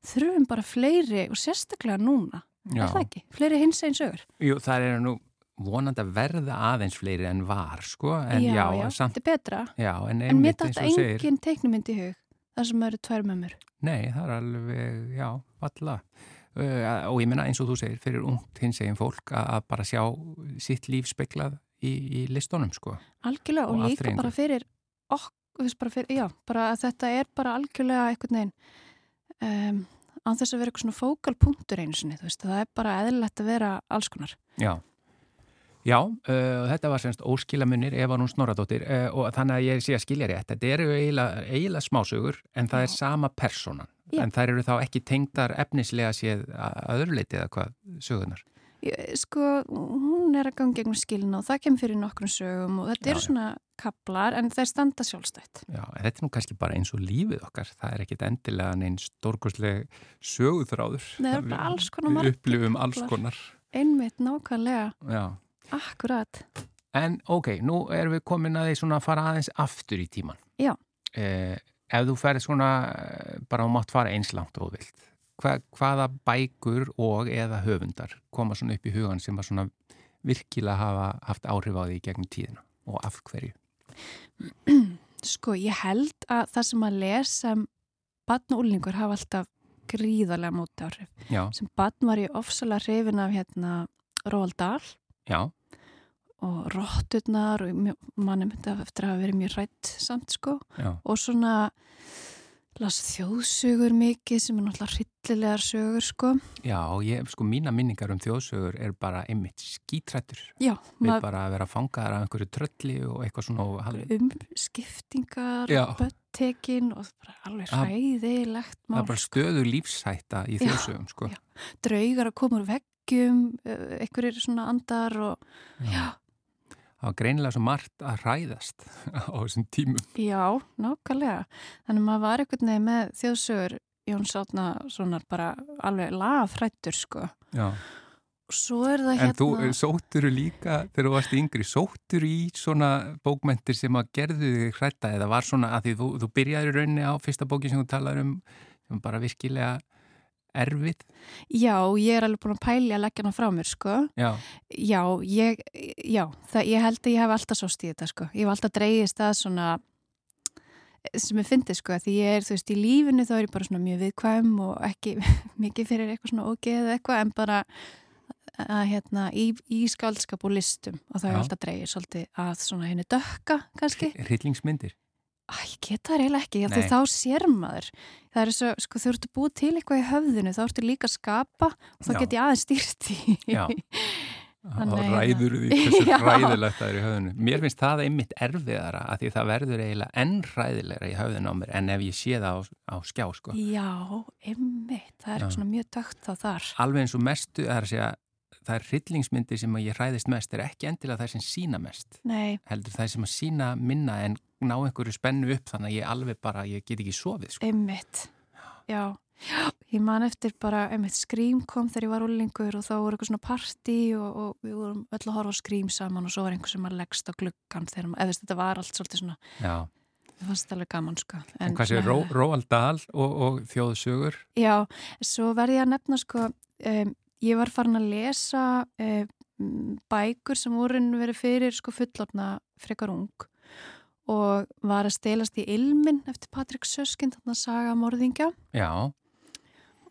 þurfum bara fleiri og sérstaklega núna, Já. er það ekki? Fleiri hins einn sögur. Jú, það er nú vonandi að verða aðeins fleiri en var, sko, en já, já, samt, þetta er betra. já, en En mér einmitt eins dætta og þú segir, engin teiknumynd í hug, þar sem eru tvær mömmur. nei, það er alveg, já, valla, uh, og ég menna eins og þú segir, fyrir ungt hins eginn fólk að bara sjá sitt líf speklað í, í listunum, sko, Algjörlega og, Og líka bara fyrir okkur, þú veist, bara fyrir, já, bara að þetta er bara algjörlega einhvern veginn um, án þess að vera eitthvað svona fókalpunktur einu sinni, þú veist, það er bara eðlilegt að vera alls konar. já. Já, uh, þetta var semst óskilamunir Eva Rún Snorradóttir uh, og þannig að ég sé að skilja rétt. Þetta eru eiginlega, eiginlega smásögur en það er sama personan. Já. En þær eru þá ekki tengdar efnislega séð að að öðru leiti eða hvað sögunar. Sko, hún er að ganga gegnum skilna og það kemur fyrir nokkrum sögum og þetta Já, eru svona kaplar en þeir standa sjálfstætt. Já, en þetta er nú kannski bara eins og lífið okkar. Það er ekkit endilega neinn stórkostleg söguþráður. Nei, það er bara Við- alls konar Við margir upplifum alls konar. Einmitt nákvæmlega, Já. Akkurat. En ok, nú erum við komin að því svona að fara aðeins aftur í tíman. Já. Eh, ef þú ferð svona, eh, bara þú mátt fara eins langt og vilt. Hva, hvaða bækur og eða höfundar koma svona upp í hugan sem að svona virkilega hafa haft áhrif á því gegnum tíðina og af hverju? <clears throat> Sko, ég held að það sem að lesa batn og úlingur hafa alltaf gríðarlega móti áhrif. Já, Sem batn var ég ofsalega hrifin af hérna Róald Dahl já, og rotturnar og manni myndi eftir að hafa verið mjög rætt samt sko já, og svona las þjóðsögur mikið sem er náttúrulega hryllilegar sögur sko já, ég, sko mína minningar um þjóðsögur er bara einmitt skítrættur. já, Við maður bara að vera fangaðar af einhverju trölli og eitthvað svona og umskiptingar Já. böttekin og bara alveg Það- hræðilegt það mál er bara stöður lífshætta í Já, þjóðsögum, sko. já. draugar að koma úr veggjum uh, einhverjir svona andar og já, Það var greinilega svo margt að hræðast <laughs> á þessum tímum. já, nákvæmlega þannig maður var einhvern veginn með þjóðsögur Jón Sátna svona bara alveg lafrættur sko Já. svo er það En hérna þú sótturu líka, þegar þú varst yngri, sótturu í svona bókmentir sem að gerðu þig hrætta eða var svona að því þú, þú byrjaði rauninni á fyrsta bóki sem þú talaður um sem bara virkilega erfið. Já, ég er alveg búin að pæli að leggja hana frá mér, sko. Já, Já, ég, já, það, ég held að ég hef alltaf sóst í þetta, sko. Ég hef alltaf dreigist að svona, sem ég fyndi, sko, því ég er, þú veist, í lífinu þá er ég bara svona mjög viðkvæm og ekki <laughs> mikið fyrir eitthvað svona ógeð eða eitthvað, en bara að, hérna, í, í skaldskap og listum og það Já. er alltaf dreigist svolítið að svona henni dökka, kannski. hryllingsmyndir. Æ, ég get það eiginlega ekki, því þá sér maður. Það er svo, sko, þú ertu búið til eitthvað í höfðinu, þá ertu líka að skapa og þá get ég aðeins stýrt í. Já. <laughs> Þá ræður því hversu <laughs> Já. hræðilegt það er í höfðinu. Mér finnst það einmitt erfiðara að því það verður eiginlega enn hræðilegra í höfðinu á mér en ef ég sé það á, á skjá, sko. Já, einmitt, það er Já. svona mjög dögt þá þar. Alveg eins og mestu, það er að segja, það er hryllingsmyndir sem ég hræðist mest er ekki endilega þær sem sína mest. Nei, heldur það sem að sína minna en ná einhverju spennu upp þannig að ég alveg bara, ég get ekki sofið sko. einmitt, já. Já, ég man eftir bara, einmitt, skrím kom þegar ég var úlingur og þá voru eitthvað svona partí og, og við vorum öll að horfa skrím saman og svo var einhver sem að leggst á gluggan þegar, eða veist, þetta var allt svolítið svona, Já, það fannst alveg gaman, sko. en, hvað sé, Ró, Róald Dahl og, og þjóðsögur Já, svo verði ég að nefna sko, um, ég var farin að lesa um, bækur sem voru verið fyrir sko fullorna frekar ung og var að stelast í Ilmin eftir Patrik Söskind, þarna saga morðingja. Já,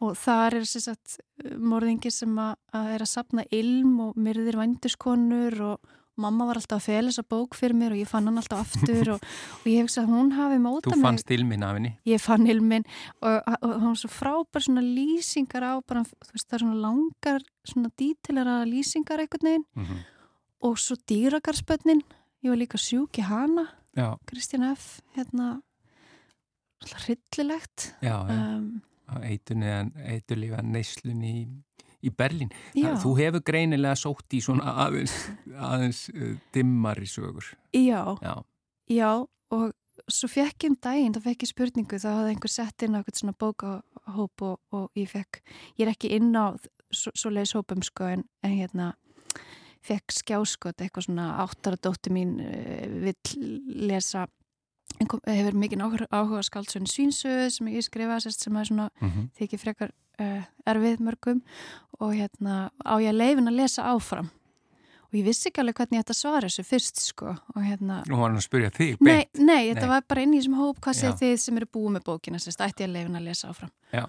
og þar er sér sagt morðingi sem að, að er að sapna ilm og myrðir vændiskonur og mamma var alltaf að fela þessa bók fyrir mér og ég fann hann alltaf aftur og, <laughs> og ég hef að hún hafi móta þú fannst ilminn af henni? Ég fann ilminn og, og hann var svo frábær svona lýsingar á bara, þú veist, það er svona langar svona dítilara lýsingar einhvern veginn. Mm -hmm. og svo dýragarspönnin ég var líka sjúk í hana Já, Kristján F. hérna hryllilegt. Um, eiturlífa neyslunni í, í Berlín. Já, Þú hefur greinilega sótt í svona aðeins, aðeins uh, dimmari sögur. Já, Já, já og svo fekk ég um daginn, þá fekk ég spurningu þá hafði einhver sett inn á eitthvað svona bókahóp og, og ég fekk, ég er ekki inn á svo, svo leiðis hópum sko en, en hérna fekk skjáskot eitthvað svona áttara dóttir mín uh, vill lesa hefur mikið áhuga, áhuga skáldsögn Svínsöð sem ég skrifa sérst, sem er svona Mm -hmm. þykir frekar uh, erfið mörgum og hérna á ég leifin að lesa áfram og ég vissi ekki alveg hvernig ég ætti að svara þessu fyrst sko og hérna Nú var hann að spyrja þig Nei, nei, þetta Nei. var bara inn í þessum hóp hvað Já. þið sem eru búið með bókina sérst, ætti ég að leifin að lesa áfram Já.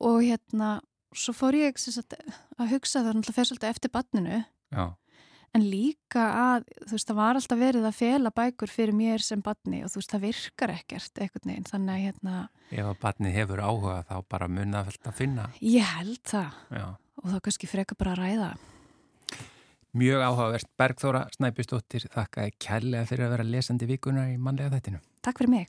og hérna, svo fór ég sérst, að hugsa það náttúrulega fer svolítið eftir banninu Já, en líka að, þú veist, það var alltaf verið að fela bækur fyrir mér sem banni og þú veist, það virkar ekkert einhvern veginn, þannig að hérna, ef að barnið hefur áhuga þá bara munna að finna. ég held það Já. og þá kannski freka bara að ræða Mjög áhugavert. Bergþóra Snæbjörnsdóttir þakkaði kærlega fyrir að vera lesandi vikunar í mannlega þættinu. Takk fyrir mig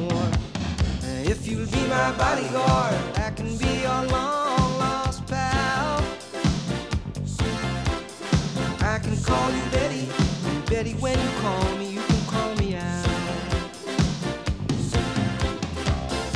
If you'll be my bodyguard, I can be your long lost pal. I can call you Betty, Betty, when you call me, you can call me out.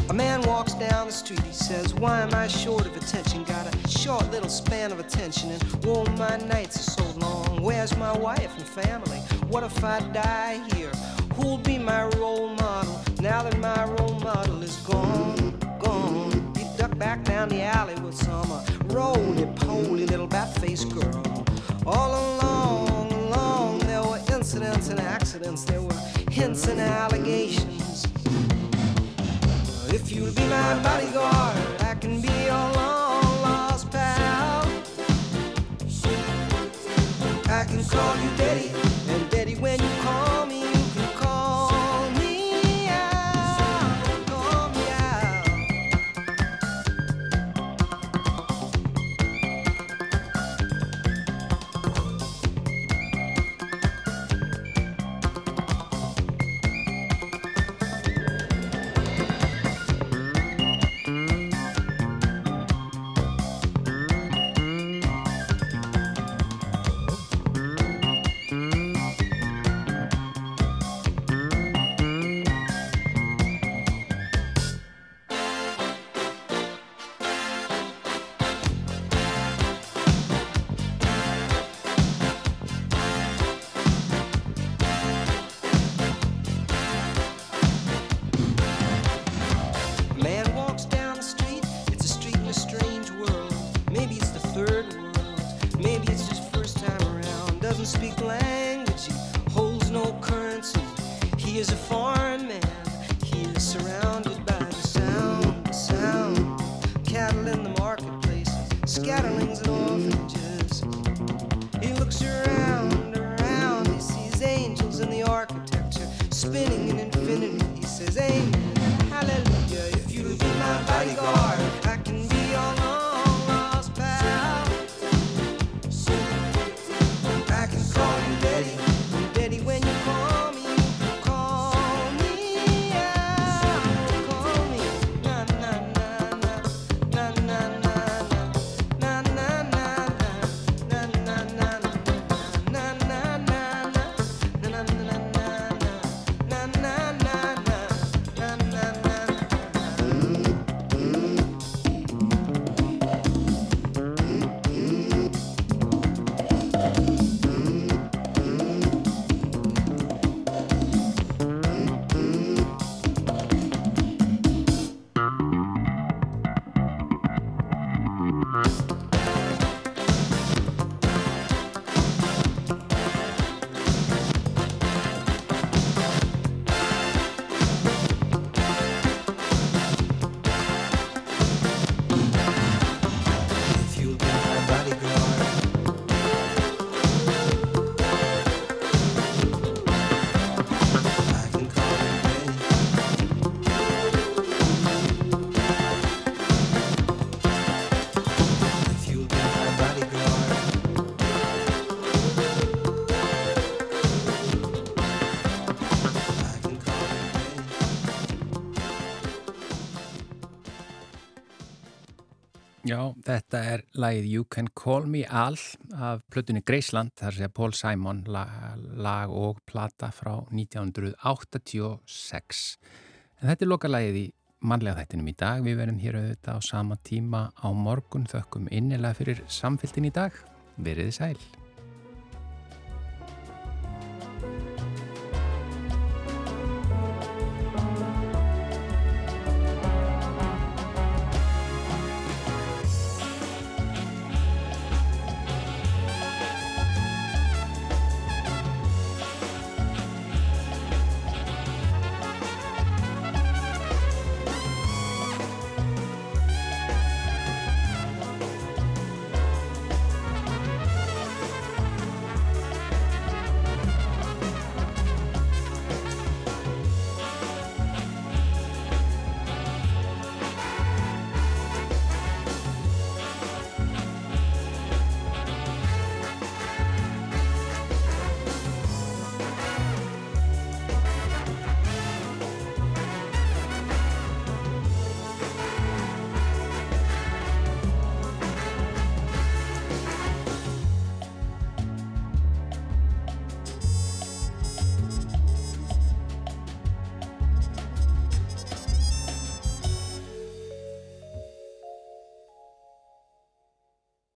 A man walks down the street, he says, Why am I short of attention? Got a short little span of attention, and oh, my nights long. Where's my wife and family? What if I die here? Who'll be my role model now that my role model is gone? Gone. He ducked back down the alley with some uh, roly-poly little bat-faced girl. All along, along, there were incidents and accidents. There were hints and allegations. If you'll be my bodyguard, I can be your long I can call you Daddy, Já, þetta er lagið You Can Call Me Al af plötunni Graceland, þar sé Paul Simon lag, lag og plata frá 1986. En þetta er loka lagið í mannlega þættinum í dag. Við verðum hér auðvitað á sama tíma á morgun þökkum innilega fyrir samfélgin í dag. Veriði sæl.